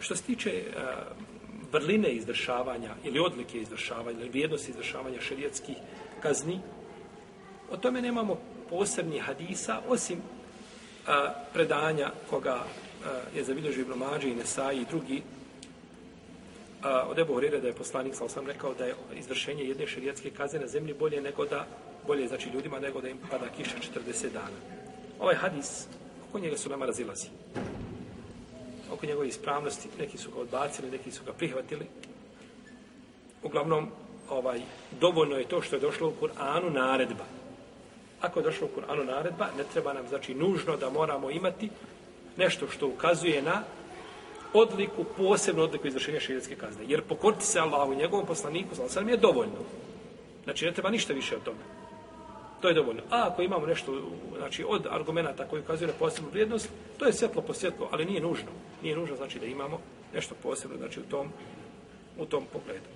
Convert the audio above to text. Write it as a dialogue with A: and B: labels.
A: Što se tiče uh, vrline izvršavanja ili odlike izvršavanja ili vrijednosti izvršavanja šerijetskih kazni, o tome nemamo posebni hadisa, osim uh, predanja koga uh, je zabilježio Ibn Mađe i Nesai i drugi uh, od Ebu Horire da je poslanik, sa sam rekao da je izvršenje jedne šerijetske kazne na zemlji bolje nego da bolje znači ljudima nego da im pada kiša 40 dana. Ovaj hadis, oko njega su nama razilazi oko njegove ispravnosti, neki su ga odbacili, neki su ga prihvatili. Uglavnom, ovaj, dovoljno je to što je došlo u Kur'anu naredba. Ako je došlo u Kur'anu naredba, ne treba nam, znači, nužno da moramo imati nešto što ukazuje na odliku, posebnu odliku izvršenja širijetske kazne. Jer pokoriti se Allahu i njegovom poslaniku, sam je dovoljno. Znači, ne treba ništa više od toga. To je dovoljno. A ako imamo nešto znači, od argumenta koji ukazuje na posebnu vrijednost, to je svjetlo po svjetlo, ali nije nužno. Nije nužno znači da imamo nešto posebno znači, u tom, u tom pogledu.